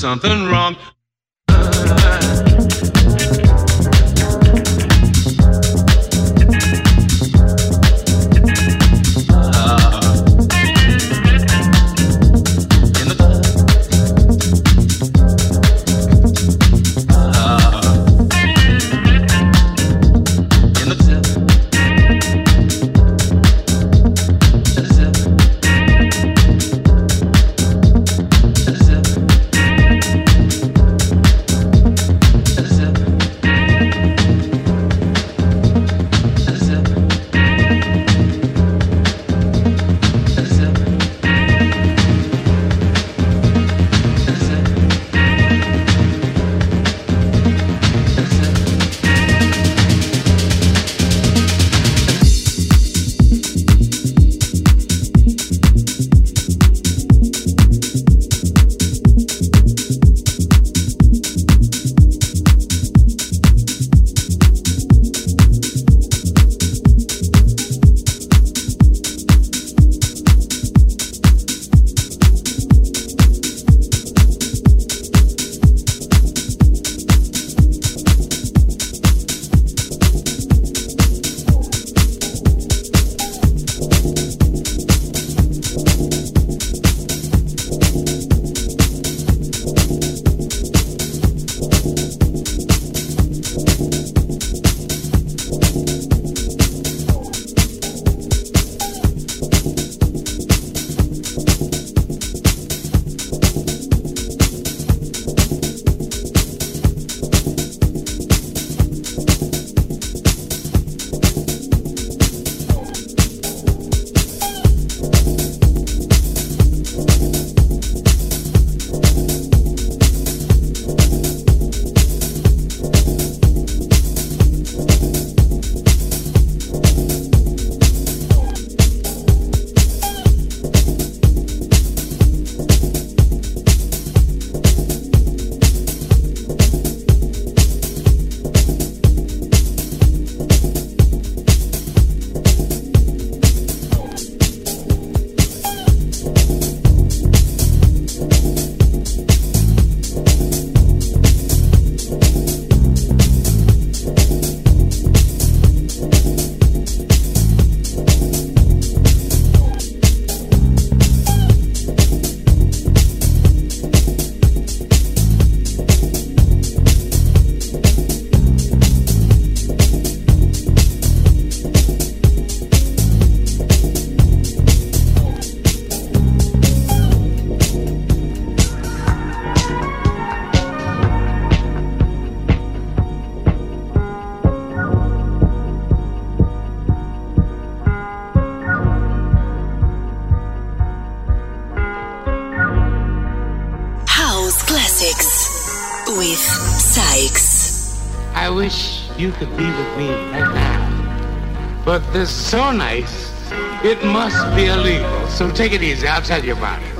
Something wrong. This so nice, it must be illegal. So take it easy. I'll tell you about it.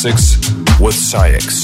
Classics with SAIX.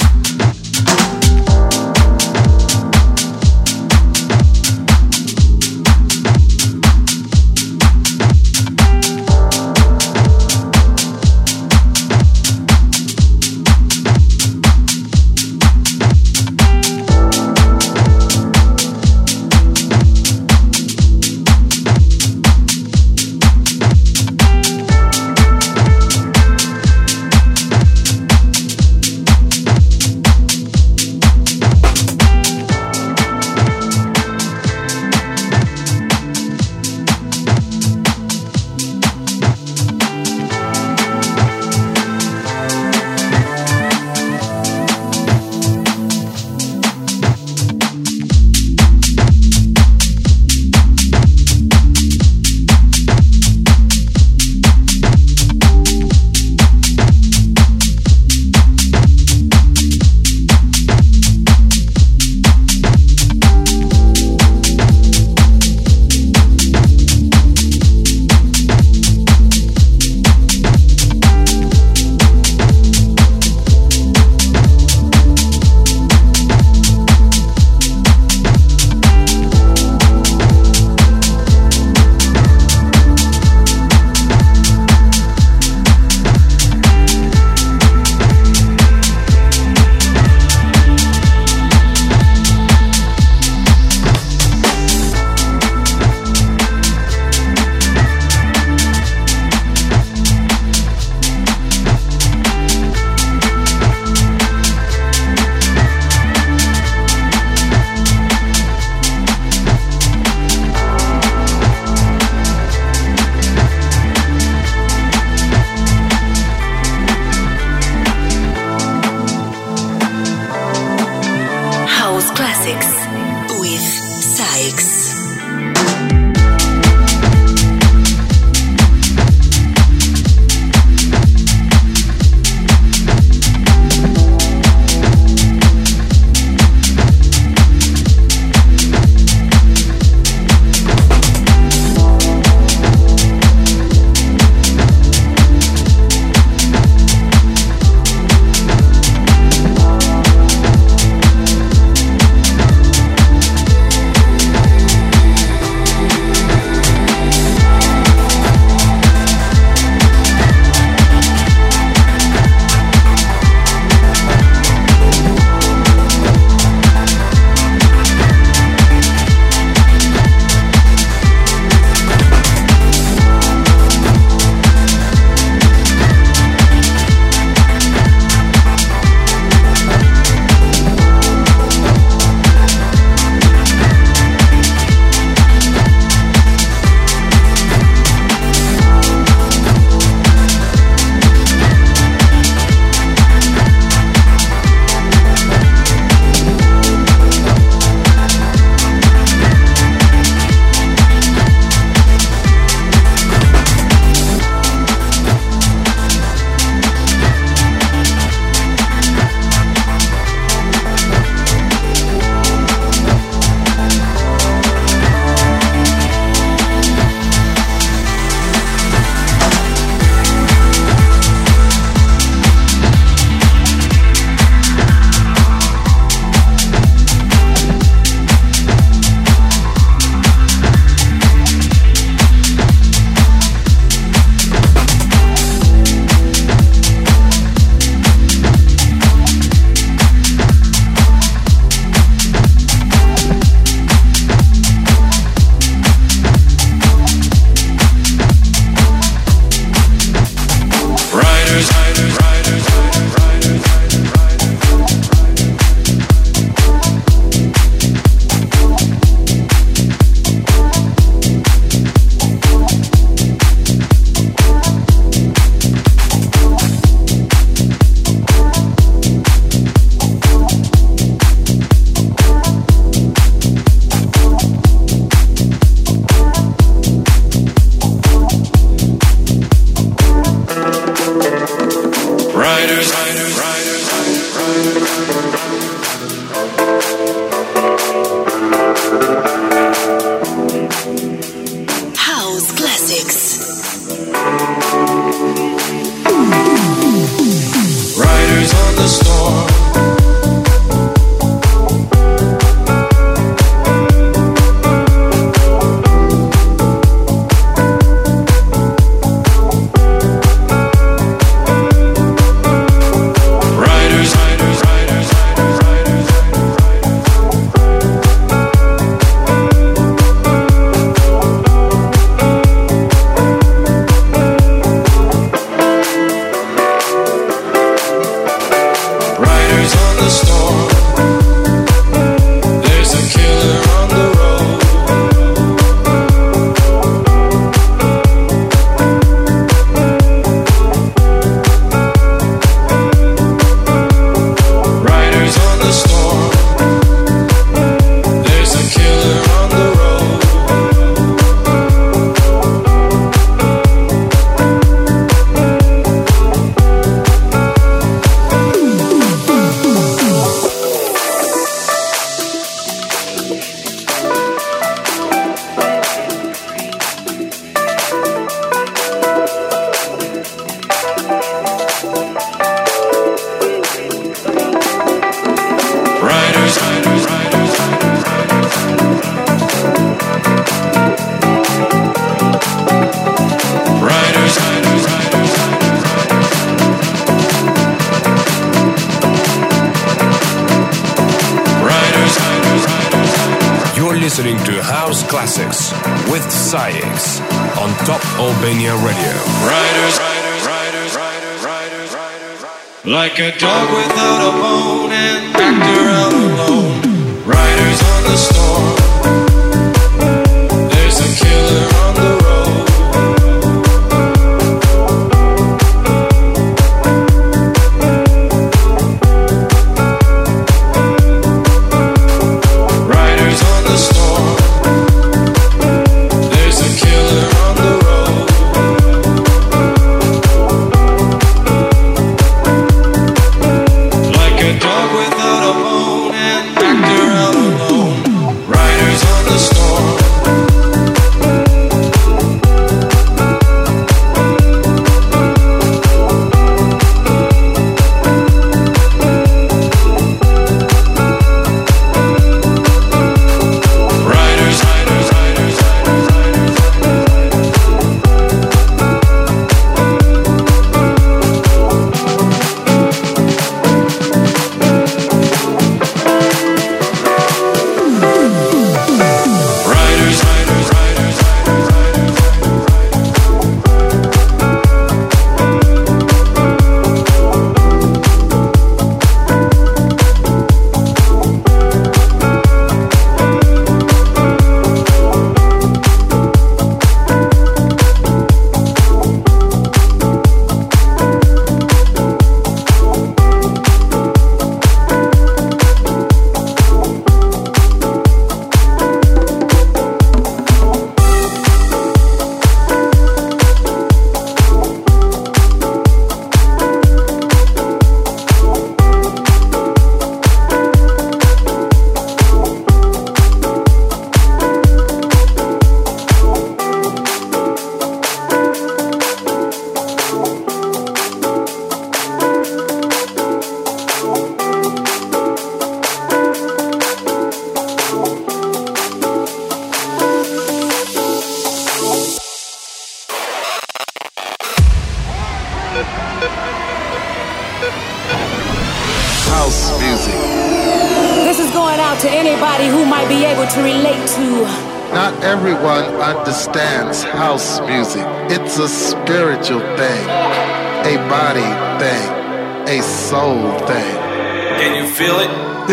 like a dog with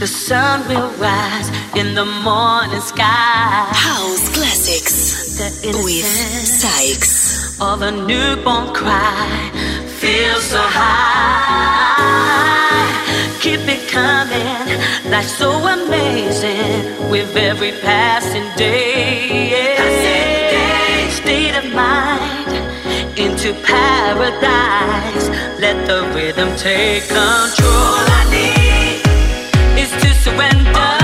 the sun will rise in the morning sky. House classics the with SAIX. Of a newborn cry, feel so high. Keep it coming, life's so amazing with every passing day. State of mind into paradise. Let the rhythm take control. I need surrender.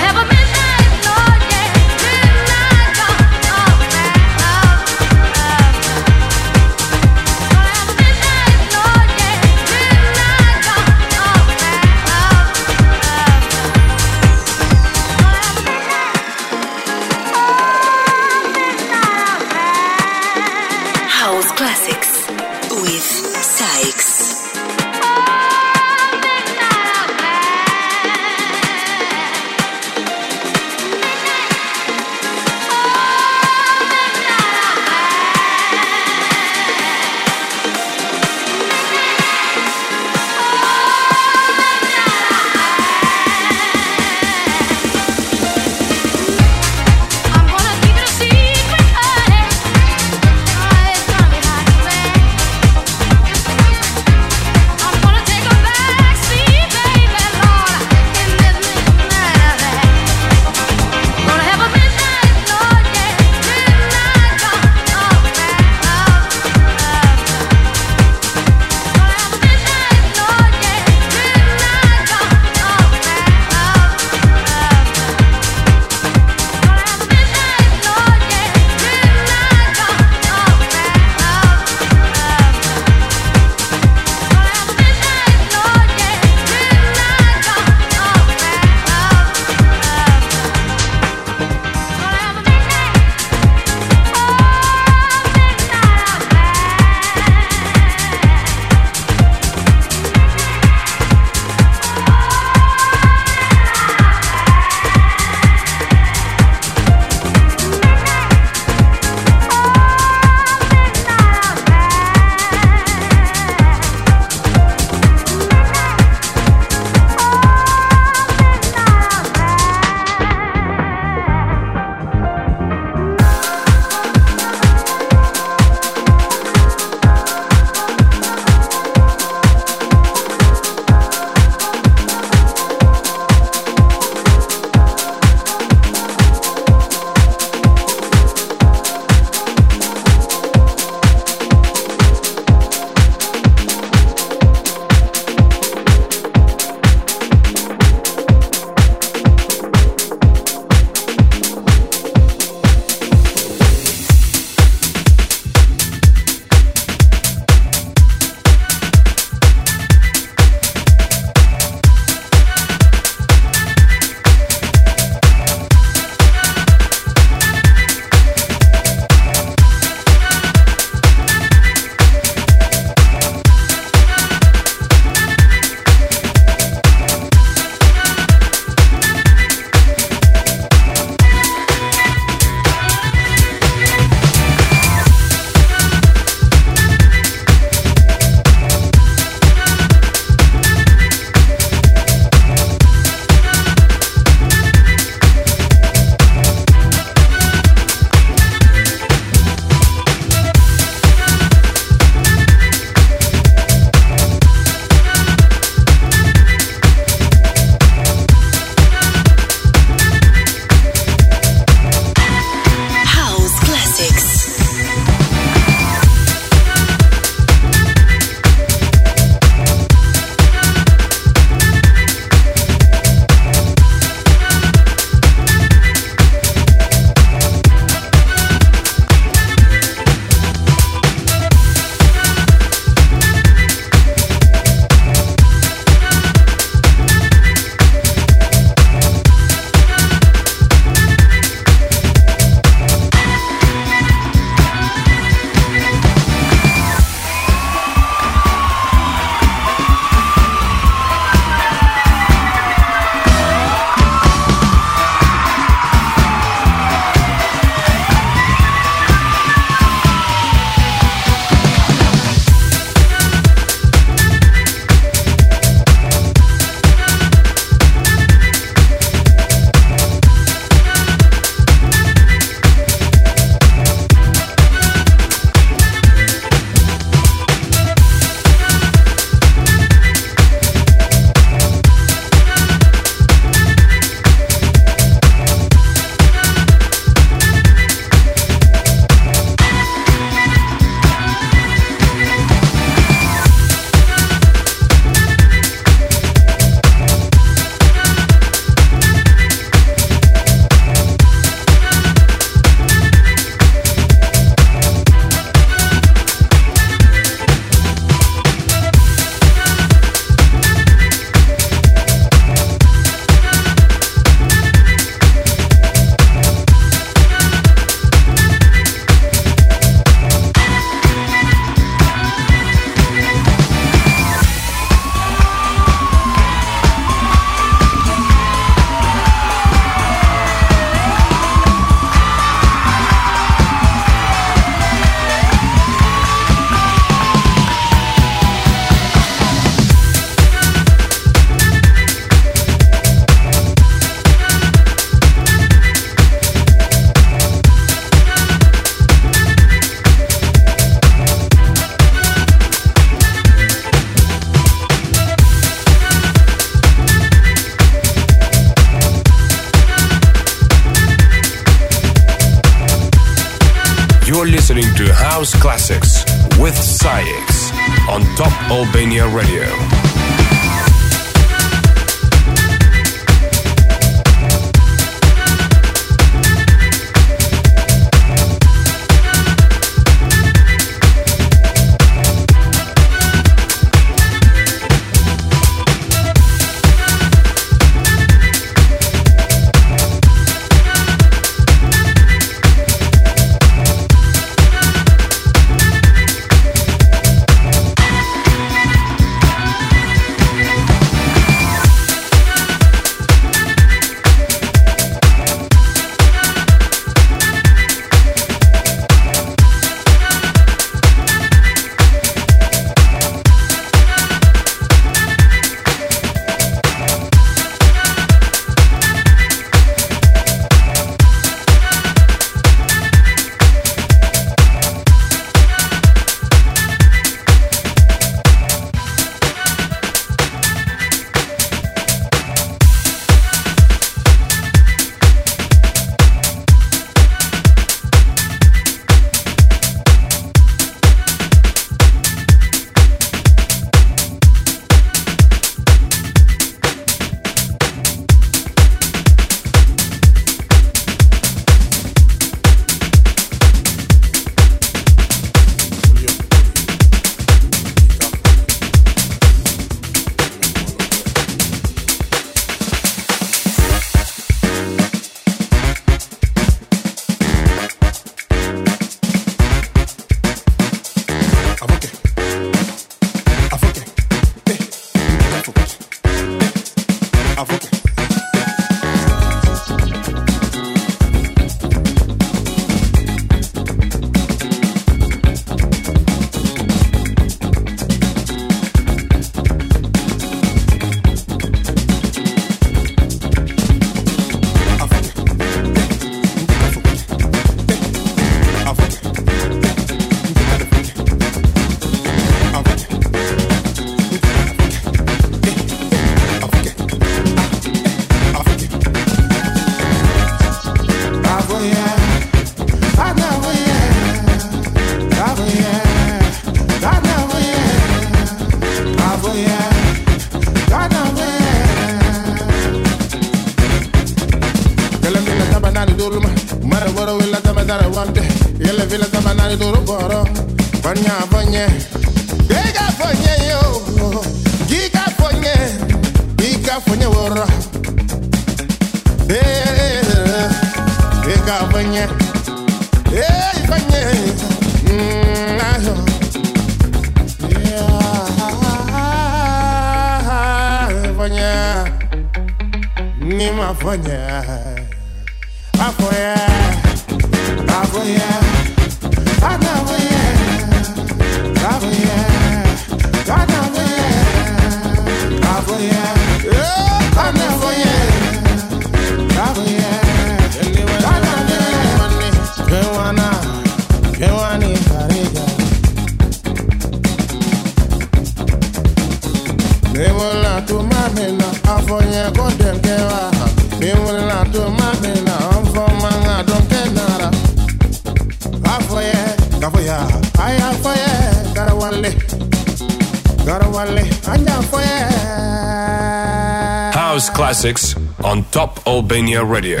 House Classics on Top Albania Radio.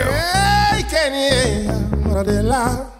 vila